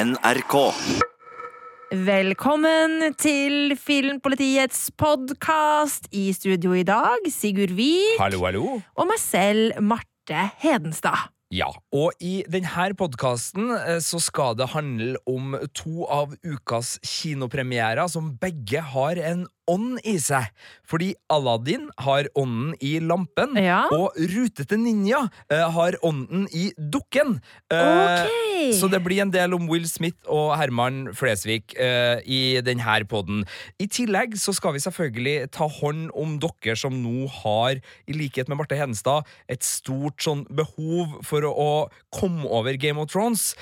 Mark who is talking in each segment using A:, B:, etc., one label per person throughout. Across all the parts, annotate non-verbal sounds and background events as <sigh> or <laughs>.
A: NRK.
B: Velkommen til Filmpolitiets podkast. I studio i dag Sigurd Vik
C: Hallo, hallo.
B: og meg selv, Marte Hedenstad.
C: Ja, og i denne podkasten så skal det handle om to av ukas kinopremierer som begge har en ånd i seg. Fordi Aladdin har ånden i lampen,
B: Ja.
C: og Rutete ninja uh, har ånden i dukken. Uh,
B: okay.
C: Så det blir en del om Will Smith og Herman Flesvig uh, i denne poden. I tillegg så skal vi selvfølgelig ta hånd om dere som nå har, i likhet med Marte Hedenstad, et stort sånn behov for å, å komme over Game of Thrones.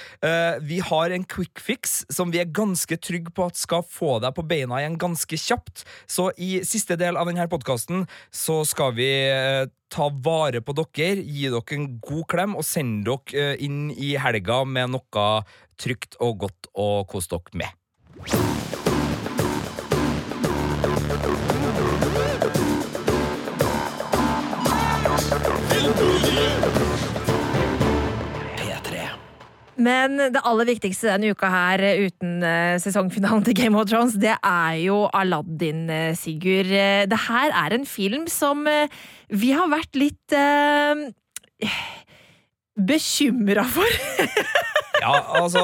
C: Vi har en quick fix som vi er ganske trygge på at skal få deg på beina igjen ganske kjapt. Så i siste del av denne podkasten så skal vi eh, ta vare på dere, gi dere en god klem og sende dere eh, inn i helga med noe trygt og godt å kose dere med.
B: Men det aller viktigste denne uka her, uten eh, sesongfinalen til Game of Thrones, det er jo Aladdin, eh, Sigurd. Eh, Det her er en film som eh, vi har vært litt uh, bekymra for. <laughs>
C: Ja, altså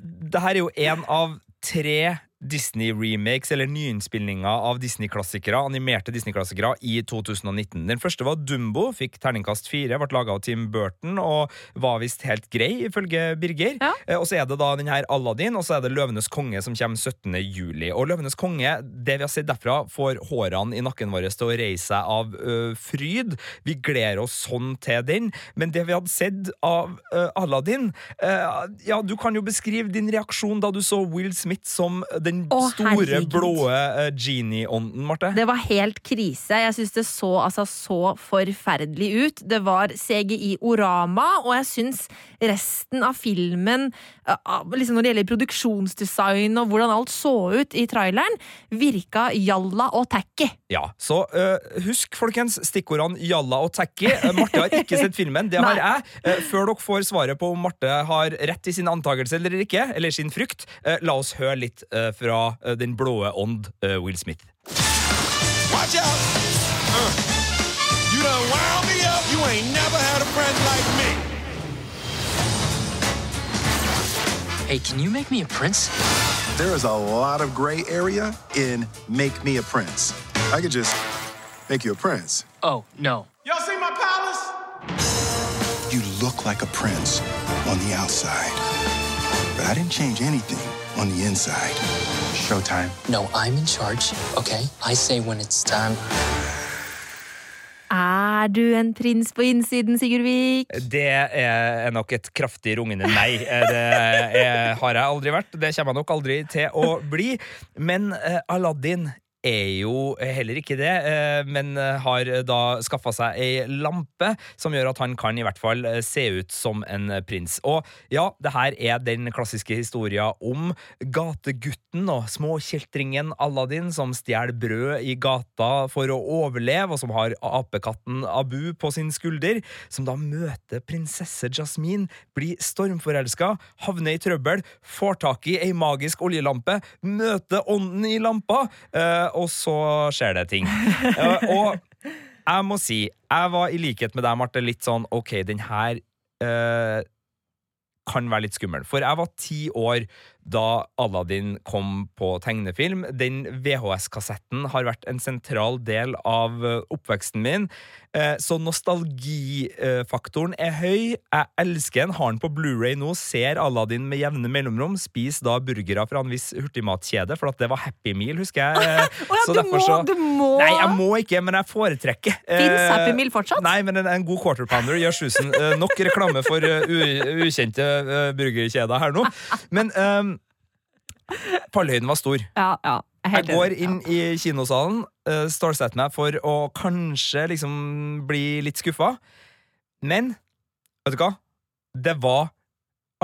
C: Det her er jo en av tre Disney-remakes eller nyinnspillinger av Disney-klassikere, animerte Disney-klassikere i 2019. Den første var Dumbo, fikk terningkast fire, ble laga av Tim Burton og var visst helt grei, ifølge Birger.
B: Ja.
C: Eh, Og så er det da den her Aladdin, og så er det Løvenes konge som kommer 17. juli. Og Løvenes konge, det vi har sett derfra, får hårene i nakken vår til å reise seg av ø, fryd. Vi gleder oss sånn til den. Men det vi hadde sett av ø, Aladdin øh, Ja, du kan jo beskrive din reaksjon da du så Will Smith som den
B: Å,
C: store,
B: herregud.
C: blå øh, genie-ånden, Marte.
B: Det var helt krise. Jeg syns det så altså så forferdelig ut. Det var CGI-orama, og jeg syns resten av filmen, eh, liksom når det gjelder produksjonsdesign og hvordan alt så ut i traileren, virka jalla og tacky.
C: Ja, så uh, husk, folkens, stikkordene Jalla og Tacky. Marte har ikke sett filmen, det har jeg. Uh, før dere får svaret på om Marte har rett i sin antakelse eller ikke, eller sin frykt, uh, la oss høre litt øh, fra øh, Den blåe ånd, øh, Will Smith.
D: Watch out! Uh, you done wound me up. You ain't never had a friend like me.
E: Hey, can you make me a prince?
F: There is a lot of gray area in Make Me a Prince. I could just make you a prince.
E: Oh, no.
D: Y'all see my palace?
F: You look like a prince on the outside. But I didn't change anything on the inside. Showtime.
E: No, I'm in charge, okay? I say when it's time.
B: Er du en prins på innsiden, Sigurd Vik?
C: Det er nok et kraftig rungende nei. Eh, Det er, har jeg aldri vært. Det kommer jeg nok aldri til å bli. Men eh, Aladdin er jo heller ikke det, eh, men har da skaffa seg ei lampe som gjør at han kan i hvert fall eh, se ut som en prins. Og ja, det her er den klassiske historia om gategutten og småkjeltringen Aladdin som stjeler brød i gata for å overleve, og som har apekatten Abu på sin skulder, som da møter prinsesse Jasmine, blir stormforelska, havner i trøbbel, får tak i ei magisk oljelampe, møter ånden i lampa, eh, og så skjer det ting. <laughs> Og jeg må si, jeg var i likhet med deg, Marte, litt sånn OK, den her eh, kan være litt skummel. For jeg var ti år da Aladdin kom på tegnefilm. Den VHS-kassetten har vært en sentral del av eh, oppveksten min. Eh, Så nostalgifaktoren er høy. Jeg elsker den. Har den på Blu-ray nå. Ser Aladdin med jevne mellomrom. Spiser da burgere fra en viss hurtigmatkjede, for at det var Happy Meal, husker jeg. <laughs>
B: Å ja,
C: Så
B: du
C: derfor
B: må,
C: så-
B: du må!
C: Nei, jeg må ikke, men jeg foretrekker.
B: Fins
C: Eh,
B: Happy Meal fortsatt?
C: Nei, men en, en god quarter pounder gjør susen. Eh, nok reklame for eh, ukjente burgerkjeder her nå. Men um, fallhøyden var stor.
B: Ja, ja. Jeg
C: går inn i kinosalen, uh, stålsetter meg for å kanskje liksom bli litt skuffa. Men vet du hva? Det var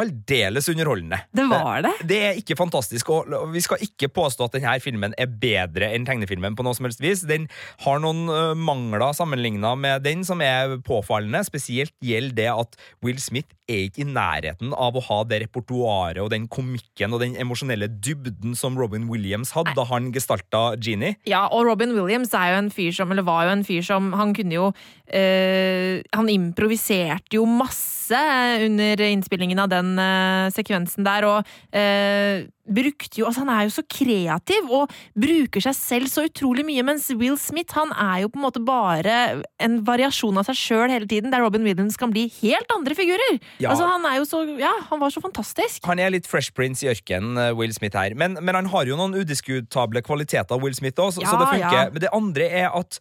C: aldeles underholdende.
B: Det var det.
C: Det er ikke fantastisk, og vi skal ikke påstå at denne filmen er bedre enn tegnefilmen på noe som helst vis. Den har noen mangler sammenligna med den som er påfallende. Spesielt gjelder det at Will Smith er ikke i nærheten av å ha det repertoaret og den komikken og den emosjonelle dybden som Robin Williams hadde da han gestalta Genie.
B: Ja, og Robin Williams er jo en fyr som, eller var jo en fyr som Han kunne jo eh, Han improviserte jo masse under innspillingen av den eh, sekvensen der, og eh, brukte jo Altså, han er jo så kreativ og bruker seg selv så utrolig mye, mens Will Smith, han er jo på en måte bare en variasjon av seg sjøl hele tiden, der Robin Williams kan bli helt andre figurer.
C: Ja.
B: Altså, han er jo så Ja, han var så fantastisk.
C: Han er litt Fresh Prince i ørkenen, eh, Will Smith her. Men, men han har jo noen udiskutable kvaliteter, Will Smith også, så, så det funker.
B: ja.
C: Men det andre er at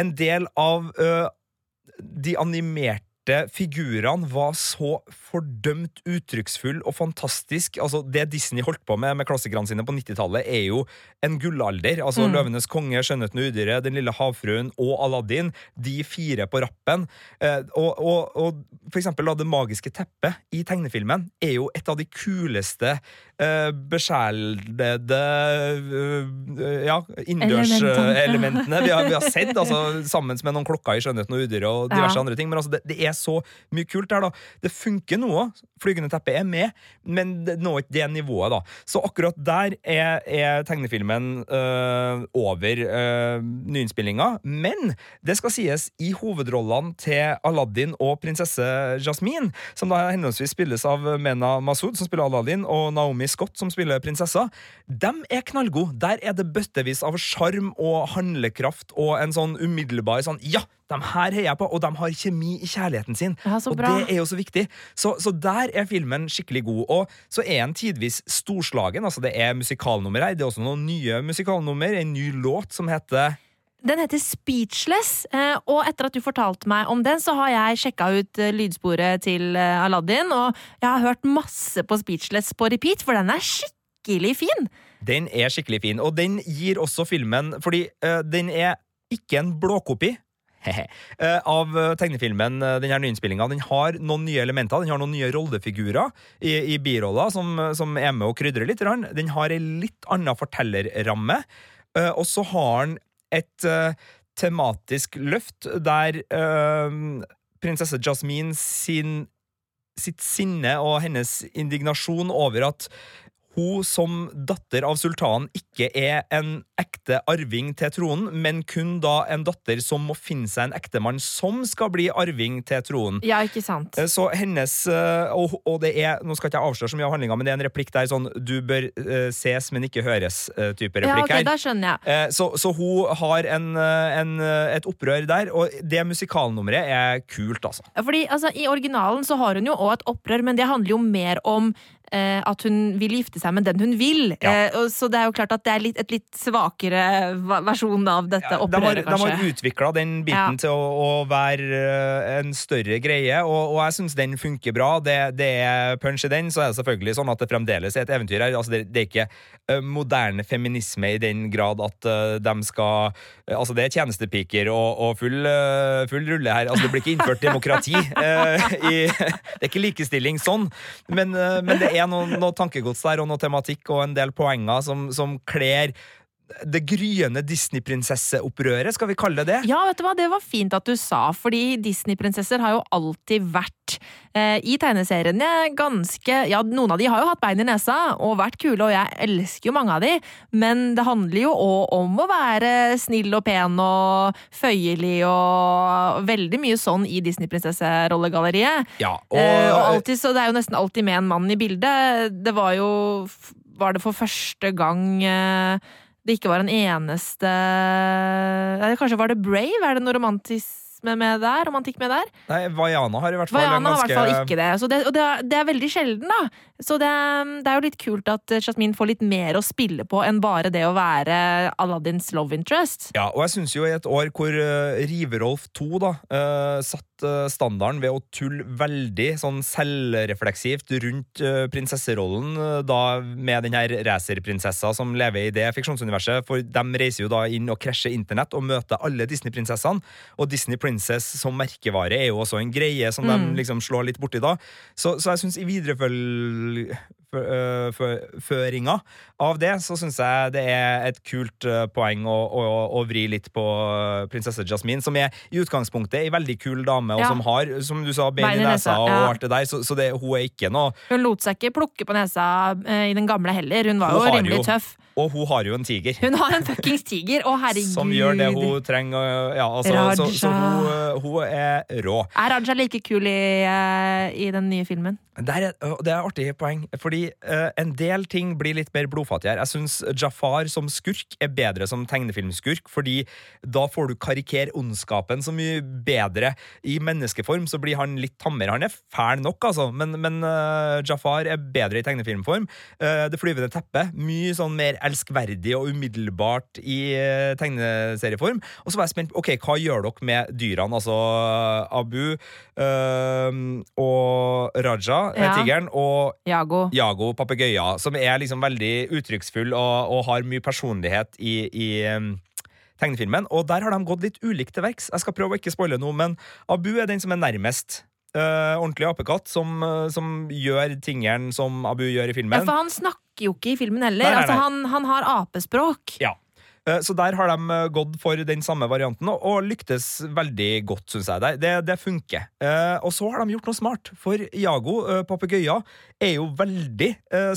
C: en del av ø, de animerte figurene var så fordømt uttrykksfulle og fantastisk. Altså, det Disney holdt på med med klassikerne sine på 90-tallet, er jo en gullalder. Altså
B: Mm.
C: 'Løvenes konge', 'Skjønnheten og udyret', 'Den lille havfruen' og 'Aladdin'. De fire på rappen. Eh, og, og, og for eksempel da, det magiske teppet i tegnefilmen er jo et av de kuleste uh, eh, ja, innendørselementene vi, har- vi har sett, altså <laughs> sammen med noen klokker i 'Skjønnheten og udyret' og diverse
B: Ja.
C: andre ting. Men altså, det, det er så mye kult der, da. Det funker noe. Flygende teppe er med, men det når ikke det nivået, da. Så akkurat der er, er tegnefilmen øh, over øh, nyinnspillinga. Men det skal sies, i hovedrollene til Aladdin og prinsesse Jasmine, som da henholdsvis spilles av Mena Masud, som spiller Aladdin, og Naomi Scott, som spiller prinsessa, de er knallgode. Der er det bøttevis av sjarm og handlekraft og en sånn umiddelbar sånn Ja! De her heier jeg på, og de har kjemi i kjærligheten sin.
B: Ja,
C: og det er jo så viktig. Så, så der er filmen skikkelig god. Og så er den tidvis storslagen. Altså Det er musikalnummer her. Det er også noen nye musikalnummer. En ny låt som heter
B: Den heter Speechless, eh, og etter at du fortalte meg om den, så har jeg sjekka ut eh, lydsporet til eh, Aladdin, og jeg har hørt masse på Speechless på repeat, for den er skikkelig fin!
C: Den er skikkelig fin, og den gir også filmen Fordi uh, den er ikke en blåkopi. <laughs> av tegnefilmen, den her nyinnspillinga. Den har noen nye elementer, den har noen nye rollefigurer i, i biroller som, som er med å krydre litt. Den har ei litt annen fortellerramme, og så har den et uh, tematisk løft der uh, prinsesse Jasmine sin sitt sinne og hennes indignasjon over at hun som datter av sultanen ikke er en ekte arving til tronen, men kun da en datter som må finne seg en ektemann som skal bli arving til tronen.
B: Ja, ikke sant?
C: Eh, Så hennes eh, og, og det er, Nå skal ikke jeg avsløre så mye av handlinga, men det er en replikk der sånn 'du bør eh, ses, men ikke høres'-type
B: Ja,
C: replikk her.
B: da skjønner jeg.
C: Så, så hun har en, en, et opprør der, og det musikalnummeret er kult, altså.
B: Fordi altså, I originalen så har hun jo òg et opprør, men det handler jo mer om at hun vil gifte seg med den hun vil.
C: Ja.
B: Eh, og, så det er jo klart at det er litt, et litt svakere versjon av dette
C: Ja, de har,
B: opprøret,
C: de har utvikla den biten til å, å være eh, en større greie, og, og jeg syns den funker bra. Det, det er punch i den, så er det selvfølgelig sånn at det fremdeles er et eventyr her. Altså, det, det er ikke eh, moderne feminisme i den grad at de skal eh, Altså, det er tjenestepiker og, og full, eh, full rulle her. Altså, det blir ikke innført demokrati. eh, i, <laughs> det er ikke likestilling sånn, men, eh, men det er noe, noe tankegods der, og noe tematikk og en del poenger som, som kler det gryende Disney-prinsesseopprøret, skal vi kalle det det?
B: Ja, vet du hva, det var fint at du sa, fordi Disney-prinsesser har jo alltid vært eh, i tegneseriene ganske Ja, noen av de har jo hatt bein i nesa og vært kule, og jeg elsker jo mange av de, men det handler jo òg om å være snill og pen og føyelig og veldig mye sånn i Disney-prinsesserollegalleriet.
C: Ja, og,
B: Eh, og alltid, så det er jo nesten alltid med en mann i bildet. Det var jo Var det for første gang eh, det ikke var en eneste Kanskje var det Brave? Er det noe romantisme med der? Romantikk med der?
C: Nei, Vaiana har i hvert fall
B: Vaiana
C: en
B: har i hvert fall ikke det. Så det og det, er- det er veldig sjelden, da. Så det, det er jo litt kult at Jasmine får litt mer å spille på enn bare det å være Aladdins love interest.
C: Ja, og jeg syns jo i et år hvor uh, Riverolf 2 da, uh, satt eh, standarden ved å tulle veldig sånn selvrefleksivt rundt eh, prinsesserollen, eh, da med den her racerprinsessa som lever i det fiksjonsuniverset. For de reiser jo da inn og krasjer internett og møter alle Disney-prinsessene. Og Disney Princess som merkevare er jo også en greie som de liksom slår litt borti da. Så, så jeg syns i videreføringa av det, så syns jeg det er et kult eh, poeng å, å, å vri litt på eh, prinsesse Jasmine, som er i utgangspunktet ei veldig kul dame, og
B: Ja.
C: som har, som du sa, bein i nesa og
B: ja.
C: alt det der, så, så det, hun er ikke noe
B: Hun lot seg ikke plukke på nesa eh, i den gamle heller. Hun var
C: Hun
B: jo rimelig
C: jo-
B: tøff.
C: Og hun har jo en tiger.
B: Hun har en fuckings tiger! Å, herregud.
C: Som gjør det hun trenger. Ja, altså, så, så hun, eh, hun er rå.
B: Er Raja like kul i, eh, i den nye filmen?
C: Det er, det er artig poeng, fordi uh, en del ting blir litt mer blodfattig her. Jeg syns Jafar som skurk er bedre som tegnefilmskurk, fordi da får du karikere ondskapen så mye bedre. I menneskeform så blir han litt tammere. Han er fæl nok, altså, men, men uh, Jafar er bedre i tegnefilmform. Uh, det flyvende teppet, mye sånn mer elskverdig og umiddelbart i eh, tegneserieform. Og så var jeg spent ok, hva gjør dere med dyrene, altså Abu eh, og Raja, eh,
B: Ja.
C: tigeren, og
B: Jago.
C: Jago, papegøyer, som er liksom veldig uttrykksfull og, og har mye personlighet i, i tegnefilmen. Og der har de gått litt ulikt til verks. Jeg skal prøve å ikke spoile noe, men Abu er den som er nærmest. Eh, ordentlig apekatt som, eh, som gjør tingene som Abu gjør i
B: Ja,
C: filmen.
B: for han snakker jo ikke i filmen heller.
C: Nei, nei,
B: Altså, han, han har apespråk.
C: Ja. Eh, Så der har de eh, gått for den samme varianten, og, lyktes veldig godt, syns jeg. Det, det, funker. Eh, og så har de gjort noe smart, for Iago, uh, er jo veldig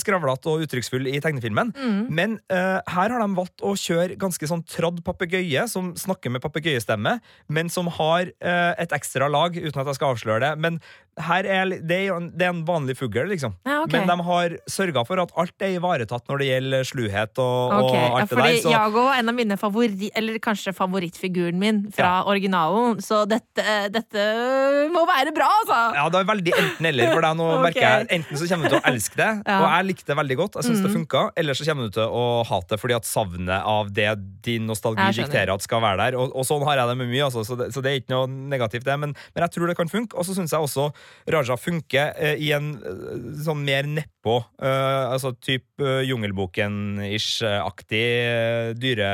C: skravlete og uttrykksfull i tegnefilmen. Men eh, her har de valgt å kjøre ganske sånn tradd papegøye, som snakker med papegøyestemme, men som har et ekstra lag, uten at jeg skal avsløre det. Men er, det, er, en- det er en vanlig fugl, liksom.
B: Ja, okay.
C: Men de har sørga for at alt er ivaretatt når det gjelder sluhet og,
B: okay.
C: og
B: ja,
C: fordi det der. Så
B: Jago er en av mine favori... Eller kanskje favorittfiguren min fra originalen. Så dette, dette må være bra, altså!
C: ja, det er veldig enten-eller for deg. Nå <laughs>
B: okay.
C: merker jeg Enten så kommer du til å elske det,
B: Ja.
C: og jeg likte det veldig godt, jeg synes det funka, eller så kommer du til å hate det fordi at savnet av det din nostalgi dikterer at skal være der. Og, og sånn har jeg det med mye, altså, så, det, så det er ikke noe negativt, det. Men, men jeg tror det kan funke. Og så syns jeg også Raja funker eh, i en eh, sånn mer nedpå, eh, altså type uh, Jungelboken-ish-aktig eh, dyre...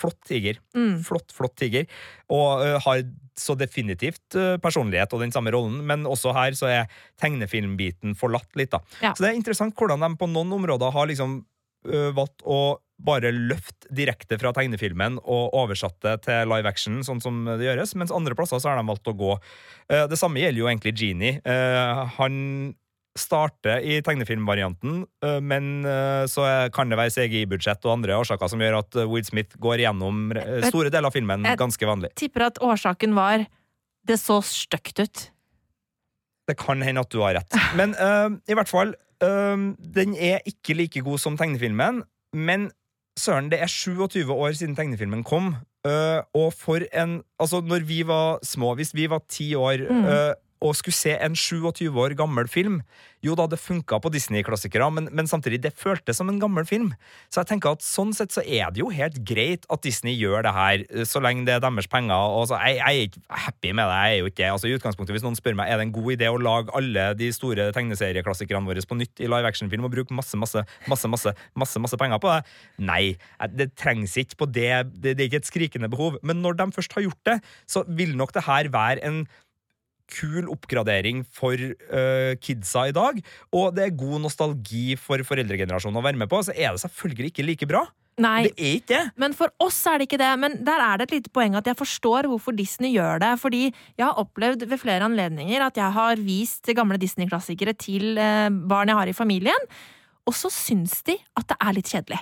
C: Flott tiger.
B: Mm.
C: Flott, flott tiger. Og eh, har så definitivt eh, personlighet og den samme rollen, men også her så er tegnefilmbiten forlatt litt, da.
B: Ja.
C: Så det er interessant hvordan de på noen områder har liksom eh, valgt å bare løfte direkte fra tegnefilmen og oversatt det til live action, sånn som det gjøres, mens andre plasser så har de valgt å gå. Eh, det samme gjelder jo egentlig Genie. Eh, han starter i tegnefilmvarianten, eh, men så kan det være CGI-budsjett og andre årsaker som gjør at Will Smith går gjennom store deler av filmen ganske vanlig.
B: Jeg Tipper at årsaken var det så stygt ut.
C: Det kan hende at du har rett. Men uh, i hvert fall uh, Den er ikke like god som tegnefilmen, men søren, det er 27 år siden tegnefilmen kom. Uh, og for en Altså, når vi var små, hvis vi var ti år
B: Mm.
C: øh, og skulle se en 27 år gammel film Jo da, det funka på Disney-klassikere, men, men samtidig, det føltes som en gammel film. Så jeg tenker at sånn sett så er det jo helt greit at Disney gjør det her, så lenge det er deres penger. Og så, jeg, jeg er ikke happy med det. jeg er jo ikke. Altså, i utgangspunktet, Hvis noen spør meg er det en god idé å lage alle de store tegneserieklassikerne våre på nytt i live action-film og bruke masse masse, masse, masse, masse, masse penger på det, nei. Det trengs ikke på det. det. Det er ikke et skrikende behov. Men når de først har gjort det, så vil nok det her være en kul oppgradering for uh, kidsa i dag, og det er god nostalgi for foreldregenerasjonen å være med på, så er det selvfølgelig ikke like bra.
B: Nei,
C: Det er ikke det.
B: Men for oss er det ikke det. Men der er det et lite poeng at jeg forstår hvorfor Disney gjør det. Fordi jeg har opplevd ved flere anledninger at jeg har vist gamle Disney-klassikere til eh, barn jeg har i familien, og så syns de at det er litt kjedelig.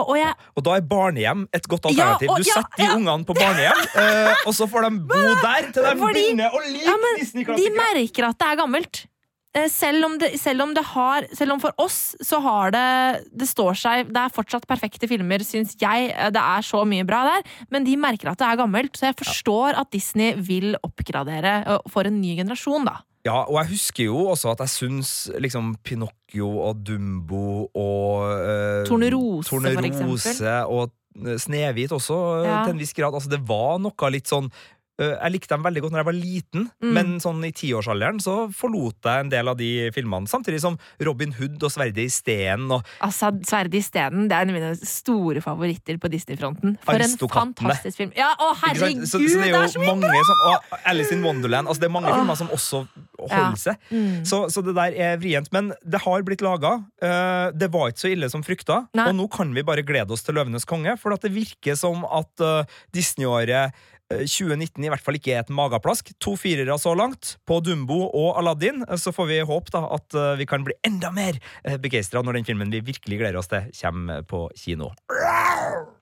B: Og jeg
C: Og da er barnehjem et godt
B: Ja,
C: alternativ.
B: og-
C: du
B: ja,
C: ja. de
B: ja.
C: ungene på barnehjem, uh, <laughs> og så får de bo der til de
B: Fordi-
C: begynner å like
B: Ja, men de
C: Disney-klassikere.
B: merker at det er gammelt. Eh, Selv om, det, selv om det har Selv om for oss så har det Det står seg Det er fortsatt perfekte filmer, syns jeg. Eh, Det er så mye bra der. Men de merker at det er gammelt, så jeg forstår at Disney vil oppgradere for en ny generasjon, da.
C: Ja, og jeg husker jo også at jeg syns liksom Pinocchio og Dumbo og eh,
B: Tornerose, for
C: Tornerose og eh, Snehvit også, eh,
B: Ja.
C: til en viss grad. Altså, det var noe litt sånn jeg likte dem veldig godt når jeg var liten,
B: Mm.
C: men sånn i tiårsalderen så forlot jeg en del av de filmene. Samtidig som Robin Hood og Sverdet i steden. og
B: Altså, Sverdet i steden, det er en av mine store favoritter på Disney-fronten. For en fantastisk film. Ja, å herregud,
C: så, så det er
B: det er så mye
C: bra! som, og Alice in Wonderland altså Det er mange filmer som også holder
B: Ja.
C: seg.
B: Mm.
C: Så, så det der er vrient. Men det har blitt laga. det var ikke så ille som frykta.
B: Nei.
C: Og nå kan vi bare glede oss til Løvenes konge, for at det virker som at eh, Disney-året eh, 2019 i hvert fall ikke er et mageplask. To firere så langt på Dumbo og Aladdin. Eh, Så får vi håpe da at eh, vi kan bli enda mer begeistra når den filmen vi virkelig gleder oss til, kommer på kino.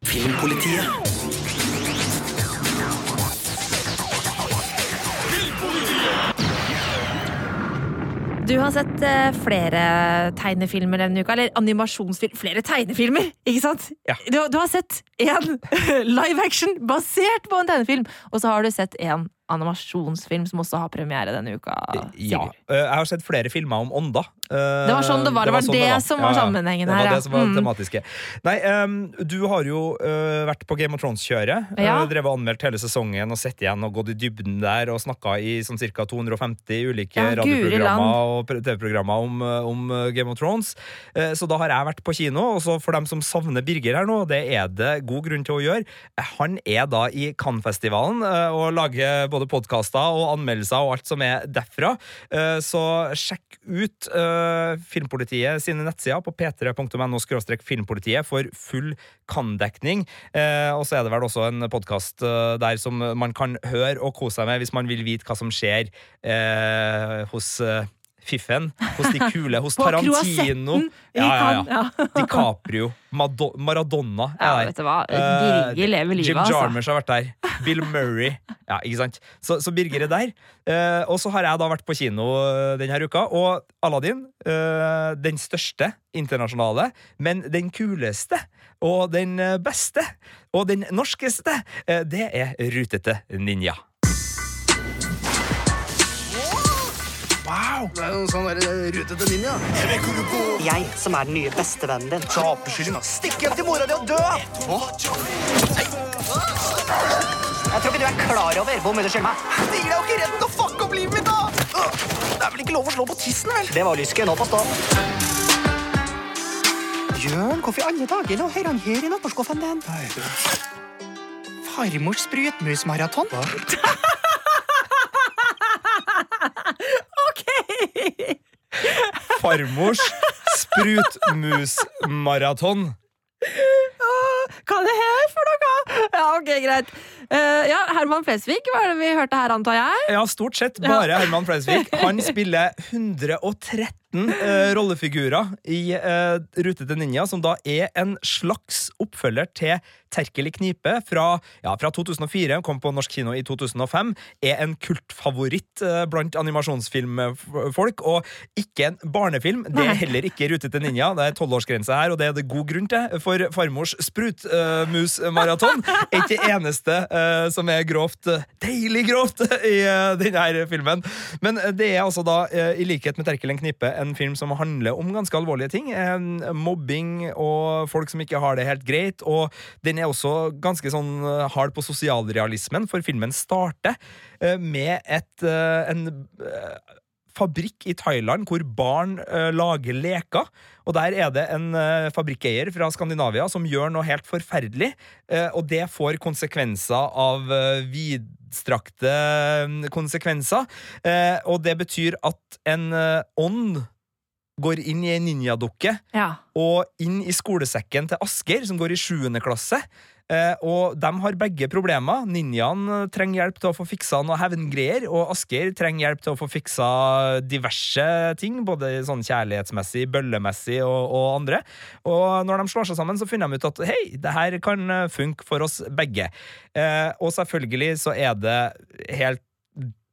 A: Filmpolitiet.
B: Du har sett eh, flere tegnefilmer denne uka, eller animasjonsfilm Flere tegnefilmer, ikke sant?
C: Ja.
B: Du, du har sett én <laughs> live action basert på en tegnefilm, og så har du sett en animasjonsfilm som også har premiere denne uka. Sigurd.
C: Ja. Jeg har sett flere filmer om ånder. Eh,
B: Det var sånn det var. Det var
C: sånn
B: det som var sammenhengen
C: det
B: her,
C: var
B: ja.
C: det som var
B: Mm.
C: tematiske. Nei, um, du har jo uh, vært på Game of Thrones-kjøret.
B: Ja.
C: Uh, drevet anmeldt hele sesongen og sett igjen og gått i dybden der og snakka i sånn ca. 250 ulike
B: Ja,
C: radioprogrammer og TV-programmer om, eh, om eh, Game of Thrones. Uh, Så da har jeg vært på kino, og så for dem som savner Birger her nå, det er det god grunn til å gjøre. Eh, Han er da i Cannes-festivalen eh, og lager både podkaster og anmeldelser og alt som er derfra. Eh, Så sjekk ut eh, Filmpolitiet sine nettsider på p3.no filmpolitiet for full kan-dekning. Eh, Og så er det vel også en podkast der som man kan høre og kose seg med hvis man vil vite hva som skjer hos Fiffen, hos de kule, hos Tarantino. Ja, ja, ja.
B: Ja.
C: DiCaprio, Mado Maradona er der.
B: Ja?
C: Eh,
B: Birger lever livet,
C: Jim
B: altså.
C: Jarmers har vært der. Bill Murray. Ja, ikke sant? Så, så Birger er der. Eh, og så har jeg da vært på kino eh, denne uka, og Aladdin, eh, den største internasjonale, men den kuleste og den eh, beste og den norskeste, eh, det er Rutete Ninja.
A: Wow! Det er jo sånn der rutete ninja.
F: Jeg vet hvor du bor.
G: Jeg som er den nye bestevennen din.
A: Så oppbeskyldning, da. Stikk hjem til mora di og dø!
G: Jeg tror ikke du er klar over hvor mye du skylder meg.
A: Det gir deg jo ikke retten til å fucke opp livet mitt, da! Det er vel ikke lov å slå på tissen, vel?
G: Det var lysken. Nå på stå.
A: Bjørn, hvorfor i alle dager lå han her i nattbordskuffen din? Farmors sprutmusmaraton? <laughs>
C: Farmors sprutmusmaraton.
B: Hva er det her for noe? Ja, ok, greit. Uh, ja, Herman Flesvig var det vi hørte her, antar jeg?
C: Ja, stort sett bare Herman Flesvig. Han <laughs> spiller 113 eh, rollefigurer i eh, til ninja, som da er en slags oppfølger til Terkel i knipe fra, ja, fra 2004, kom på norsk kino i 2005, er en kultfavoritt eh, blant animasjonsfilmfolk, og ikke en barnefilm. Det er heller ikke Rute til ninja, det er tolvårsgrense her, og det er det god grunn til, for farmors sprutmusmaraton er <laughs> ikke det eneste eh, som er grovt, eh, deilig grovt, <laughs> i eh, denne filmen. Men eh, det er altså da, eh, i likhet med Terkel en knipe, en film som handler om ganske alvorlige ting. Mobbing og folk som ikke har det helt greit, og den er også ganske sånn eh, hard på sosialrealismen, for filmen starter eh, med et, eh, en fabrikk i Thailand hvor barn uh, lager leker. Og der er det en uh, fabrikkeier fra Skandinavia som gjør noe helt forferdelig, uh, og det får konsekvenser av vidstrakte konsekvenser. Og det betyr at en ånd går inn i ei ninjadukke
B: Ja.
C: og inn i skolesekken til Asker, som går i 7. klasse. Eh, og de har begge problemer. Ninjaen eh, trenger hjelp til å få fiksa noe hevngreier, og Asker trenger hjelp til å få fiksa diverse ting, både sånn kjærlighetsmessig, bøllemessig og, og andre. Og når de slår seg sammen, så finner de ut at hei, det her kan eh, funke for oss begge. Eh, og selvfølgelig så er det helt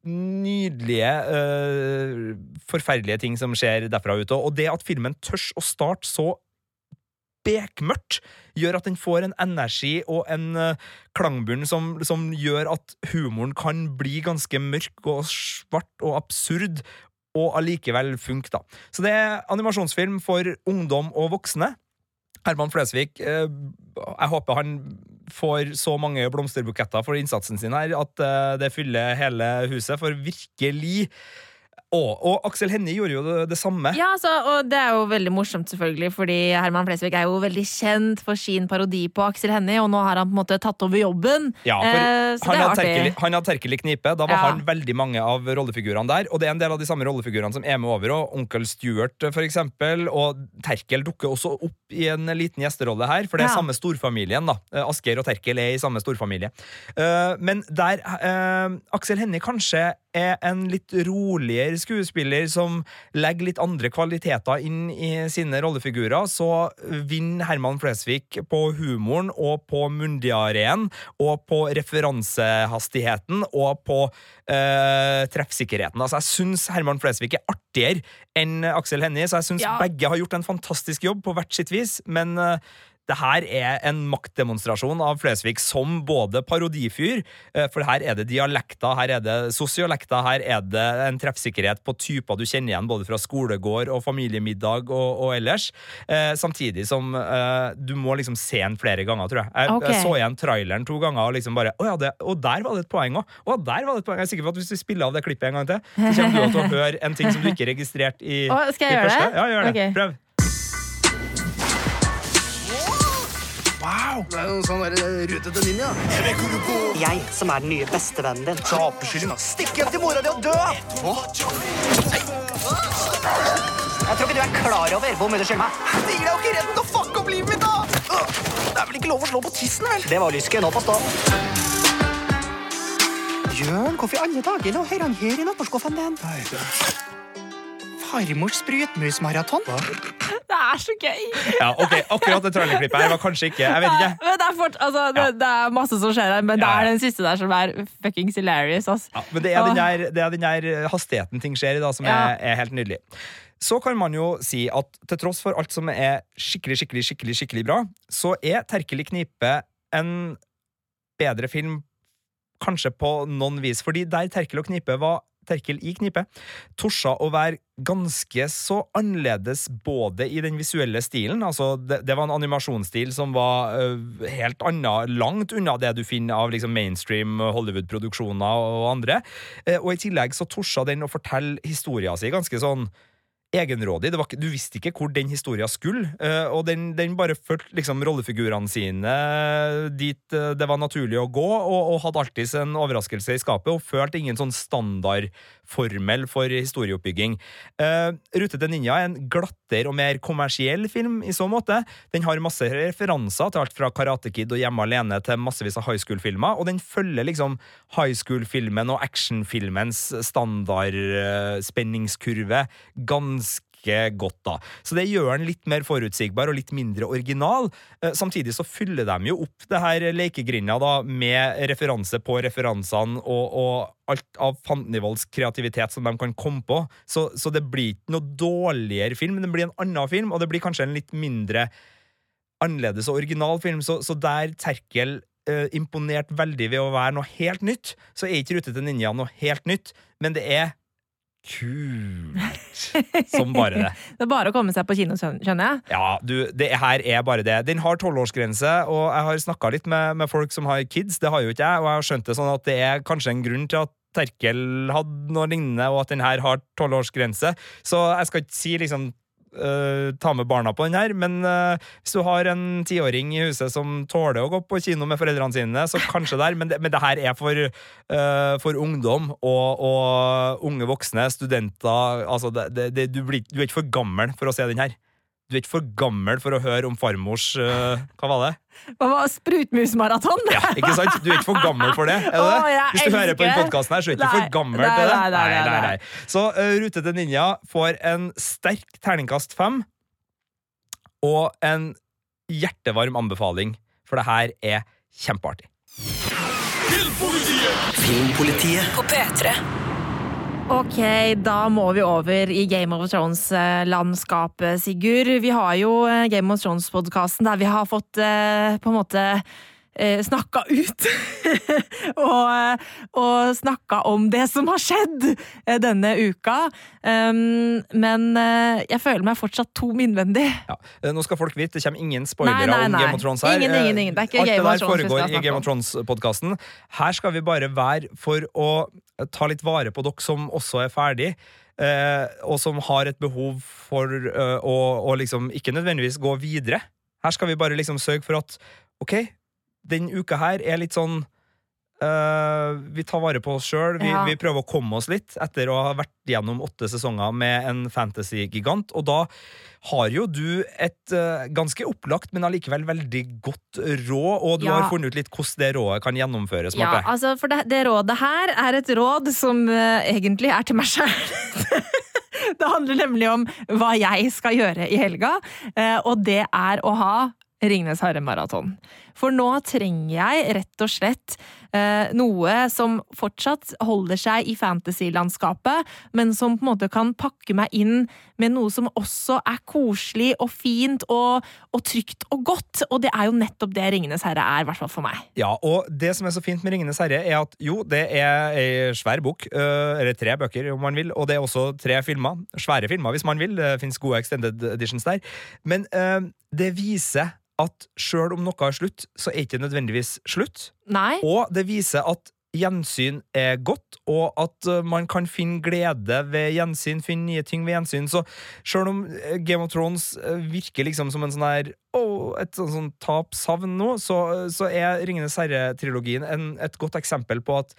C: nydelige, øh, forferdelige ting som skjer derfra ute. Og det at filmen tørs å starte så bekmørkt, gjør at den får en energi og en uh, klangbunn som, som gjør at humoren kan bli ganske mørk og svart og absurd, og allikevel funke, da. Så det er animasjonsfilm for ungdom og voksne. Herman Flesvig, uh, jeg håper han får så mange blomsterbuketter for innsatsen sin her at uh, det fyller hele huset. For virkelig og, og Aksel Hennie gjorde jo det, det samme.
B: Ja, altså, og det er jo veldig morsomt, selvfølgelig, fordi Herman Flesvig er jo veldig kjent for sin parodi på Aksel Hennie, og nå har han på en måte tatt over jobben.
C: Ja, for
B: Eh,
C: han hadde
B: terkelig,
C: Terkel, han hadde Terkel i knipe. Da var
B: Ja.
C: han veldig mange av rollefigurene der. Og det er en del av de samme rollefigurene som er med over. Og Onkel Stuart, for eksempel. Og Terkel dukker også opp i en liten gjesterolle her, for det er
B: Ja.
C: samme storfamilien. da Asker og Terkel er i samme storfamilie. Uh, men der uh, Aksel Hennie kanskje er en litt roligere skuespiller som legger litt andre kvaliteter inn i sine rollefigurer, så vinner Herman Flesvig på humoren og på mundiareen og på referansehastigheten og på øh, treffsikkerheten. Altså, jeg syns Herman Flesvig er artigere enn Aksel Hennie, så jeg syns
B: Ja.
C: begge har gjort en fantastisk jobb på hvert sitt vis, men eh, det her er en maktdemonstrasjon av Flesvig som både parodifyr, eh, for her er det dialekter, her er det sosiolekter, her er det en treffsikkerhet på typer du kjenner igjen både fra skolegård og familiemiddag og, og ellers, eh, samtidig som eh, du må liksom se den flere ganger, tror jeg. Jeg,
B: okay.
C: jeg så igjen traileren to ganger og liksom bare, å ja, det, og der var det et poeng også. Og der var det et poeng. Jeg er sikker på at hvis du spiller av det klippet en gang til, så kommer du til å høre en ting som du ikke registrerte i,
B: Å, skal jeg
C: i
B: gjøre
C: første.
B: det?
C: Ja, gjør det.
B: Okay.
C: Prøv.
A: Wow, det er jo sånn der rutete ninja.
G: Jeg som er den nye bestevennen din.
A: Apeskylling, da. Stikk hjem til mora di og dø!
G: Jeg tror ikke du er klar over hvor mye du skylder meg.
A: Det gir deg jo ikke retten til å fucke opp livet mitt, da! Det er vel ikke lov å slå på tissen, vel?
G: Det var Lyske, nå på stå. Bjørn, hvorfor i alle dager lå han her i nattbordskuffen din? Farmors sprutmusmaraton.
B: Er så gøy!
C: Ja, ok, Akkurat det trailerklippet her var kanskje ikke Jeg vet ikke.
B: Men det, er fort, altså, det, det er masse som skjer her, men det
C: Ja, ja.
B: er den siste der som er fuckings hilarious. Altså.
C: Ja, men det er, den der, det er den der hastigheten ting skjer i, da, som
B: Ja.
C: er, er helt nydelig. Så kan man jo si at til tross for alt som er skikkelig, skikkelig, skikkelig, skikkelig bra, så er Terkel i knipe en bedre film kanskje på noen vis. Fordi der Terkel og knipe var Terkel i knipe, torsa å være ganske så annerledes både i den visuelle stilen, altså det, det var en animasjonsstil som var uh, helt anna, langt unna det du finner av liksom mainstream Hollywood-produksjoner og andre, Uh, og i tillegg så torsa den å fortelle historia si ganske sånn egenrådig. Ikke, du visste ikke hvor den historien skulle, eh, og den, den bare fulgte liksom rollefigurene sine dit eh, det var naturlig å gå, og, og hadde alltid en overraskelse i skapet, og følte ingen sånn standardformel for historieoppbygging. Uh, Rute til ninja er en glattere og mer kommersiell film i så måte. Den har masse referanser til alt fra Karate Kid og Hjemme alene til massevis av high school-filmer, og den følger liksom high school-filmen og actionfilmens standardspenningskurve ganske godt, da. Så det gjør den litt mer forutsigbar og litt mindre original. Eh, Samtidig så fyller de jo opp det her lekegrinda da med referanse på referansene og, og alt av Fantenivolds kreativitet som de kan komme på. Så, så det blir ikke noe dårligere film, men det blir en annen film, og det blir kanskje en litt mindre annerledes og original film. Så, så der Terkel eh, imponerte veldig ved å være noe helt nytt, så er ikke Rute til ninja noe helt nytt, men det er kult som bare det. <laughs>
B: Det er bare å komme seg på kino, skjønner jeg.
C: Ja, du, det her er bare det. Den har tolvårsgrense, og jeg har snakka litt med, med folk som har kids. Det har jo ikke jeg, og jeg har skjønt det sånn at det er kanskje en grunn til at Terkel hadde noe lignende, og at den her har tolvårsgrense. Så jeg skal ikke si liksom øh, ta med barna på den her, men uh, hvis du har en tiåring i huset som tåler å gå på kino med foreldrene sine, så kanskje der, men det, men det her er for, uh, for ungdom og, og unge voksne, studenter altså det, det, du, blir, du er ikke for gammel for å se den her. Du er ikke for gammel for å høre om farmors uh, Hva var det?
B: Hva var sprutmusmaraton?
C: Ja, ikke sant? Du er ikke for gammel for det? Er det?
B: jeg
C: Hvis du hører på den
B: elsker
C: podkasten her, så er du ikke
B: Nei,
C: for gammel
B: nei,
C: til det?
B: nei, nei, nei, nei.
C: Så uh, Rute til ninja får en sterk terningkast fem og en hjertevarm anbefaling, for det her er kjempeartig.
H: Filmpolitiet
I: På P3.
B: Ok, da må vi over i Game of Thrones-landskapet, Sigurd. Vi har jo eh, Game of Thrones-podkasten der vi har fått eh, på en måte eh, snakka ut. <laughs> og, eh, og snakka om det som har skjedd eh, denne uka. Um, men eh, jeg føler meg fortsatt tom innvendig.
C: Ja. Nå skal folk vite, det kommer ingen spoilere
B: Nei, nei,
C: om. Game of Thrones her.
B: Ingen, ingen, ingen. Det er ikke
C: Alt
B: Game
C: det der foregår i Game of Thrones-podkasten. Her skal vi bare være for å ta litt vare på dere som også er ferdig. eh, og som har et behov for eh, å, å liksom ikke nødvendigvis gå videre. Her skal vi bare liksom sørge for at OK, den uka her er litt sånn Uh, vi tar vare på oss sjøl. Vi,
B: Ja.
C: vi prøver å komme oss litt etter å ha vært gjennom åtte sesonger med en fantasy-gigant. Og da har jo du et uh, ganske opplagt, men allikevel veldig godt råd, og du
B: Ja.
C: har funnet ut litt hvordan det rådet kan gjennomføres.
B: Ja,
C: Marte.
B: altså, for det, det rådet her er et råd som uh, egentlig er til meg sjøl. <laughs> det handler nemlig om hva jeg skal gjøre i helga, og det er å ha Ringnes Herre-maraton. For nå trenger jeg rett og slett eh, noe som fortsatt holder seg i fantasy-landskapet, men som på en måte kan pakke meg inn med noe som også er koselig og fint og, og trygt og godt. Og det er jo nettopp det Ringenes herre er, i hvert fall for meg.
C: Ja, og det som er så fint med Ringenes herre, er at jo, det er ei svær bok, øh, eller tre bøker om man vil, og det er også tre filmer. Svære filmer hvis man vil, det fins gode extended editions der. Men øh, det viser at sjøl om noe er slutt, så er ikke det nødvendigvis slutt.
B: Nei?
C: Og det viser at gjensyn er godt, og at øh, man kan finne glede ved gjensyn, finne nye ting ved gjensyn. Så sjøl om øh, Game of Thrones øh, virker liksom som en sånn her oh, et sånn, sånn tap-savn nå, så, så er Ringenes herre-trilogien et godt eksempel på at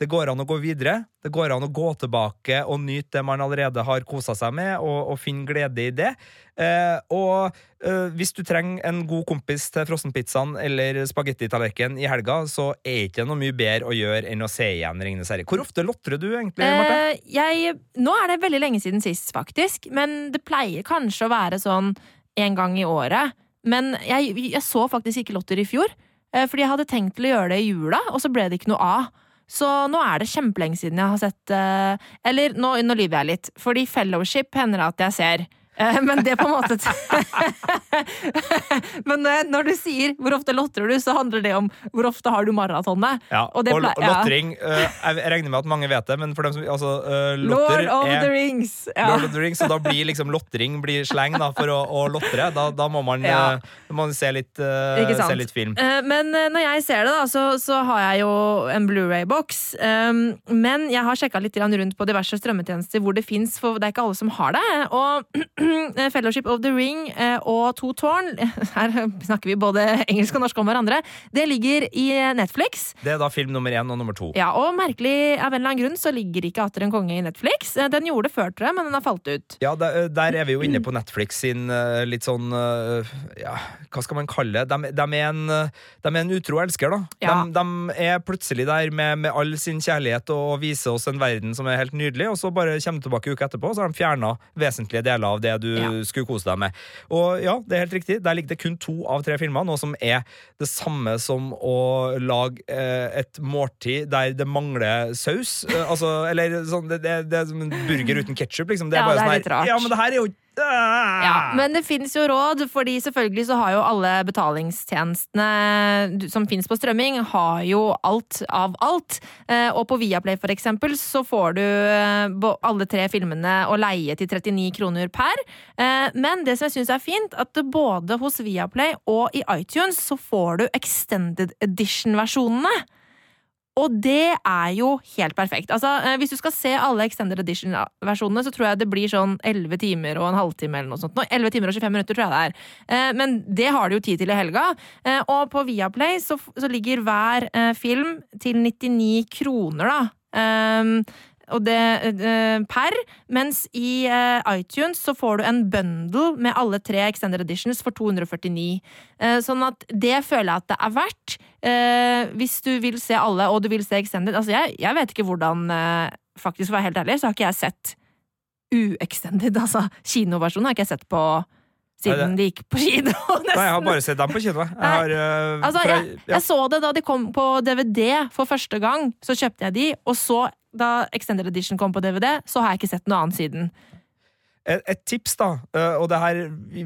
C: det går an å gå videre. Det går an å gå tilbake og nyte det man allerede har kosa seg med, og, og finne glede i det. Eh, og eh, hvis du trenger en god kompis til frossenpizzaen eller spagettitallerkenen i helga, så er ikke noe mye bedre å gjøre enn å se igjen Ringenes herre. Hvor ofte lotrer du egentlig, Marte?
B: Eh, jeg, nå er det veldig lenge siden sist, faktisk. Men det pleier kanskje å være sånn en gang i året. Men jeg, jeg så faktisk ikke Lotter i fjor. eh, Fordi jeg hadde tenkt til å gjøre det i jula, og så ble det ikke noe av. Så nå er det kjempelenge siden jeg har sett eh, Eller nå, nå lyver jeg litt, fordi Fellowship hender det at jeg ser. Eh, Men det på en måte <laughs> Men eh, når du sier 'hvor ofte lotrer du', så handler det om 'hvor ofte har du maratonet'?
C: Ja, og,
B: og
C: lottering eh, Jeg regner med at mange vet det, men for dem som altså,
B: Lord of
C: er
B: the Rings! Ja.
C: Lord of the Rings, Så da blir liksom lottering blir sleng da, for å, å lotre. Da, da må man,
B: Ja.
C: må man se, litt, se litt film.
B: Men når jeg ser det, da, så, så har jeg jo en Blu-ray-boks. Um, men jeg har sjekka litt rundt på diverse strømmetjenester hvor det fins, for det er ikke alle som har det. Og <clears throat> Fellowship of the Ring eh, og To Tårn, <laughs> her snakker vi både engelsk og norsk om hverandre, det ligger i Netflix.
C: Det er da film nummer én og nummer to.
B: Ja, Og merkelig av en eller annen grunn så ligger ikke Atter en konge i Netflix. Eh, Den gjorde det før, tror jeg, men den har falt ut.
C: Ja, der, der er vi jo inne <clears throat> på Netflix sin eh, litt sånn eh, Ja, hva skal man kalle det? De, de, er, en, eh, de er en utro elsker, da.
B: Ja.
C: De, de er plutselig der med, med all sin kjærlighet og viser oss en verden som er helt nydelig, og så bare kommer de tilbake uka etterpå, og så har de fjerna vesentlige deler av det du
B: Ja.
C: skulle kose deg med. Og ja, det er helt riktig. Der ligger det kun to av tre filmer, noe som er det samme som å lage eh, et måltid der det mangler saus. Eh, altså, eller sånn, det, det, det er som en burger uten ketsjup, liksom. Det er
B: Ja,
C: bare
B: det er
C: sånn
B: litt rart.
C: Ja, men det her er jo!
B: Ja, men det fins jo råd, fordi selvfølgelig så har jo alle betalingstjenestene som fins på strømming, har jo alt av alt. Eh, Og på Viaplay for eksempel så får du eh, alle tre filmene å leie til 39 kroner per. Eh, Men det som jeg syns er fint, at både hos Viaplay og i iTunes så får du extended edition-versjonene. Og det er jo helt perfekt. Altså, eh, Hvis du skal se alle Extended Edition-versjonene, så tror jeg det blir sånn 11 timer og en halvtime eller noe sånt. Nå, 11 timer og 25 minutter, tror jeg det er. Eh, Men det har du jo tid til i helga. Eh, Og på Viaplay så, ligger hver film til 99 kroner, da. Og det eh, per, mens i eh, iTunes så får du en bundle med alle tre Extended Editions for 249. Eh, sånn at det føler jeg at det er verdt. Eh, hvis du vil se alle, og du vil se Extended Altså, jeg, jeg vet ikke hvordan eh, Faktisk, for å være helt ærlig, så har ikke jeg sett uextended, altså kinoversjonen har ikke jeg sett på siden
C: Nei,
B: de gikk på kino, <laughs> nesten.
C: Nei, jeg har bare sett dem på kino. Jeg har, uh,
B: Altså,
C: fra-
B: jeg,
C: ja.
B: jeg så det da de kom på DVD for første gang. Så kjøpte jeg de, og så, da Extended Edition kom på DVD, så har jeg ikke sett noe annet siden.
C: Et, et tips, da, eh, og det her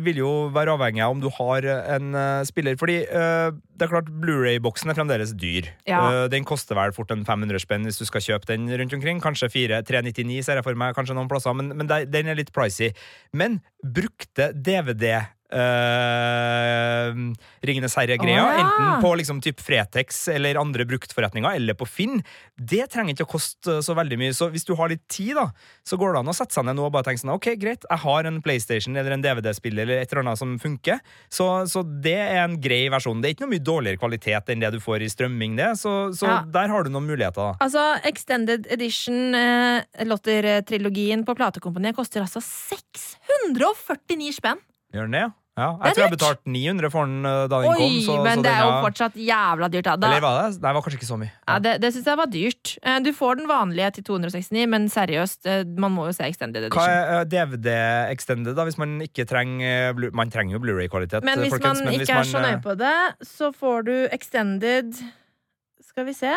C: vil jo være avhengig av om du har en eh, spiller. Fordi eh, det er klart, Blu-ray-boksen er fremdeles dyr.
B: Ja.
C: Den koster vel fort en 500 spenn hvis du skal kjøpe den rundt omkring. Kanskje 4 399 ser jeg for meg, kanskje noen plasser, men, men den er litt pricy. Men brukte DVD Uh, Ringenes herre-greia,
B: Oh, ja.
C: enten på liksom typ Fretex eller andre bruktforretninger, eller på Finn, det trenger ikke å koste så veldig mye. Så hvis du har litt tid, da, så går det an å sette seg ned nå og bare tenke sånn Ok, greit, jeg har en PlayStation eller en DVD-spiller eller et eller annet som funker, så, så det er en grei versjon. Det er ikke noe mye dårligere kvalitet enn det du får i strømming, det, så, så
B: Ja.
C: der har du noen muligheter, da.
B: Altså, Extended Edition eh, Lotter-trilogien på platekompaniet koster altså 649 spenn!
C: Gjør den det? Ja,
B: Det
C: jeg tror jeg
B: har
C: betalte 900 for den uh, da den
B: Oi,
C: kom. Så,
B: men
C: så
B: det
C: den
B: er jo fortsatt jævla dyrt. Da.
C: Eller var det? Nei, det var kanskje ikke så mye.
B: ja, det det syns jeg var dyrt. Eh, Du får den vanlige til 269, men seriøst, eh, man må jo se Extended
C: Hva er DVD extended, da, hvis man ikke trenger Man trenger jo Blu-ray-kvalitet,
B: Men hvis
C: folkens,
B: man
C: men hvis
B: ikke er så
C: man,
B: nøye på det, så får du Extended Skal vi se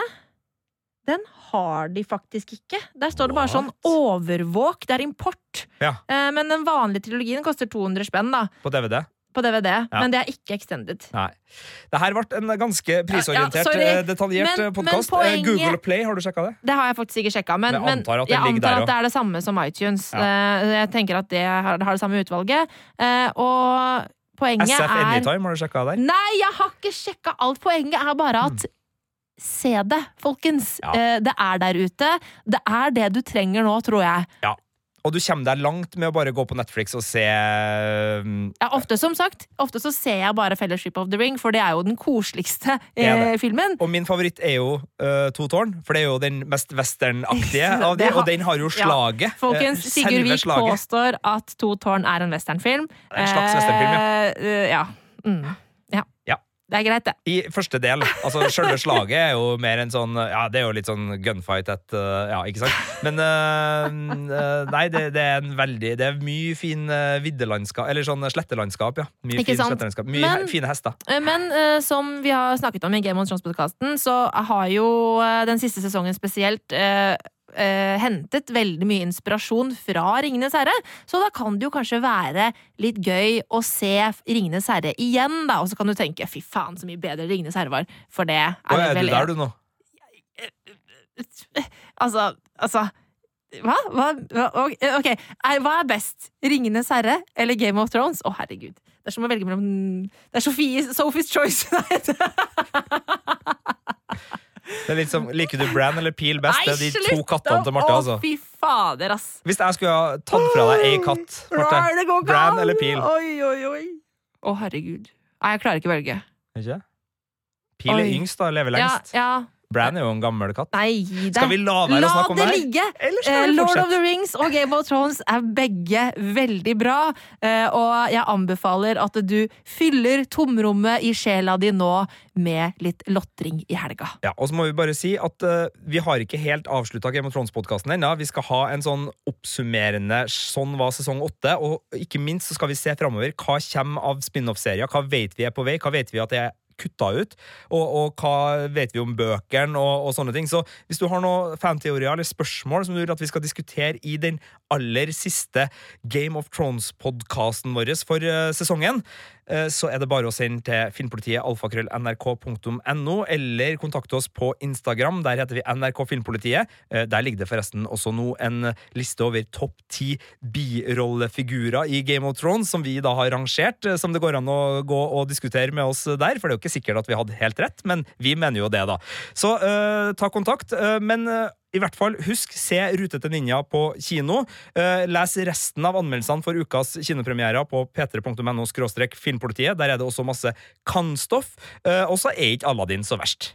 B: Den har de faktisk ikke. Der står det bare sånn overvåk. Det er import.
C: Ja.
B: Eh, Men den vanlige trilogien koster 200 spenn da,
C: på DVD.
B: på DVD. Men det er ikke Extended.
C: Nei. Det her ble en ganske prisorientert,
B: Ja, ja,
C: uh, detaljert
B: Men-
C: podkast. Google Play, har du sjekka det?
B: Det har jeg faktisk ikke sjekka, men,
C: Men jeg antar at
B: jeg antar at det er det samme som iTunes.
C: Ja.
B: Eh, Jeg tenker at det har, det samme utvalget. Eh, Og poenget
C: SF
B: er
C: Anytime, har du sjekka der?
B: Nei, jeg har ikke sjekka alt. Poenget er bare at Se det, folkens.
C: Ja.
B: Eh, Det er der ute. Det er det du trenger nå, tror jeg. Ja.
C: Og du kommer deg langt med å bare gå på Netflix og se um,
B: Ja, ofte som sagt Ofte så ser jeg bare Fellowship of the Ring, for det er jo den koseligste eh, filmen.
C: Og min favoritt er jo uh, To tårn, for det er jo den mest westernaktige <laughs> av de,
B: har-
C: og den har jo
B: Ja.
C: slaget.
B: Folkens,
C: eh,
B: Sigurd Vik påstår at To tårn er en westernfilm.
C: En slags westernfilm, ja.
B: Uh, ja. Mm. Det er greit, det.
C: I første del. Altså, Selve slaget er jo mer en sånn Ja, det er jo litt sånn gunfight at uh, Ja, ikke sant? Men uh, uh, Nei, det, det er en veldig Det er mye fin uh, viddelandskap Eller sånn slettelandskap, ja. Mye
B: Ikke
C: fin
B: sant?
C: slettelandskap. Mye
B: Men-
C: he- fine hester.
B: Eh, Men uh, som vi har snakket om i Game of Thrones-podkasten, så har jo eh, den siste sesongen spesielt eh, eh, hentet veldig mye inspirasjon fra Ringenes herre. Så da kan det jo kanskje være litt gøy å se Ringenes herre igjen, da. Og så kan du tenke fy faen, så mye bedre Ringenes herre var. For det er, det
C: er du
B: vel
C: der, du, nå? <laughs>
B: Altså, altså hva? hva? hva? Ok, ok. Er- Hva er best? Ringenes herre eller Game of Thrones? Å, herregud. Det er som å velge mellom Det er Sophie, Sophie's Choice. <laughs> Nei,
C: Det er litt som, Liker du Brann eller Peel best? Det er de to kattene til Marte,
B: Å,
C: altså.
B: fy fader, ass.
C: Hvis jeg skulle ha tatt fra deg ei katt,
B: Nei,
C: Marte,
B: det går ikke
C: Bran
B: an.
C: eller Peel?
B: Oi, oi, oi. Å, herregud. Nei, jeg klarer ikke å velge.
C: Ikke? Peel er yngst, da. Lever
B: Ja, ja.
C: Bran er jo en gammel katt.
B: Nei, deg.
C: Skal vi la være å snakke om
B: det
C: det her?
B: ligge! Eh, Lord of the Rings og Game of Thrones er begge veldig bra. eh, Og jeg anbefaler at du fyller tomrommet i sjela di nå med litt lotring i helga.
C: Ja, og så må vi bare si at eh, vi har ikke helt avslutta Game of Thrones-podkasten ennå. Vi skal ha en sånn oppsummerende Sånn var sesong åtte. Og ikke minst så skal vi se framover. Hva kommer av spin-off-serier? Hva vet vi er på vei? Hva vet vi at det er kutta ut? Og, og hva vet vi om bøkene og, og sånne ting? Så hvis du har noen fanteorier eller spørsmål som du vil at vi skal diskutere i den aller siste Game of Thrones-podkasten vår for eh, sesongen, eh, så er det bare å sende til filmpolitiet alfakrøll.nrk.no, eller kontakte oss på Instagram. Der heter vi NRK Filmpolitiet. Eh, Der ligger det forresten også nå en liste over topp ti birollefigurer i Game of Thrones, som vi da har rangert, som det går an å gå og diskutere med oss der. For det er jo ikke sikkert at vi hadde helt rett, men vi mener jo det, da. Så uh, ta kontakt. Uh, men uh, i hvert fall, husk, se Rute til ninja på kino. Les resten av anmeldelsene for ukas kinopremierer på p3.no filmpolitiet. Der er det også masse kan-stoff. Og så er ikke Aladdin så verst.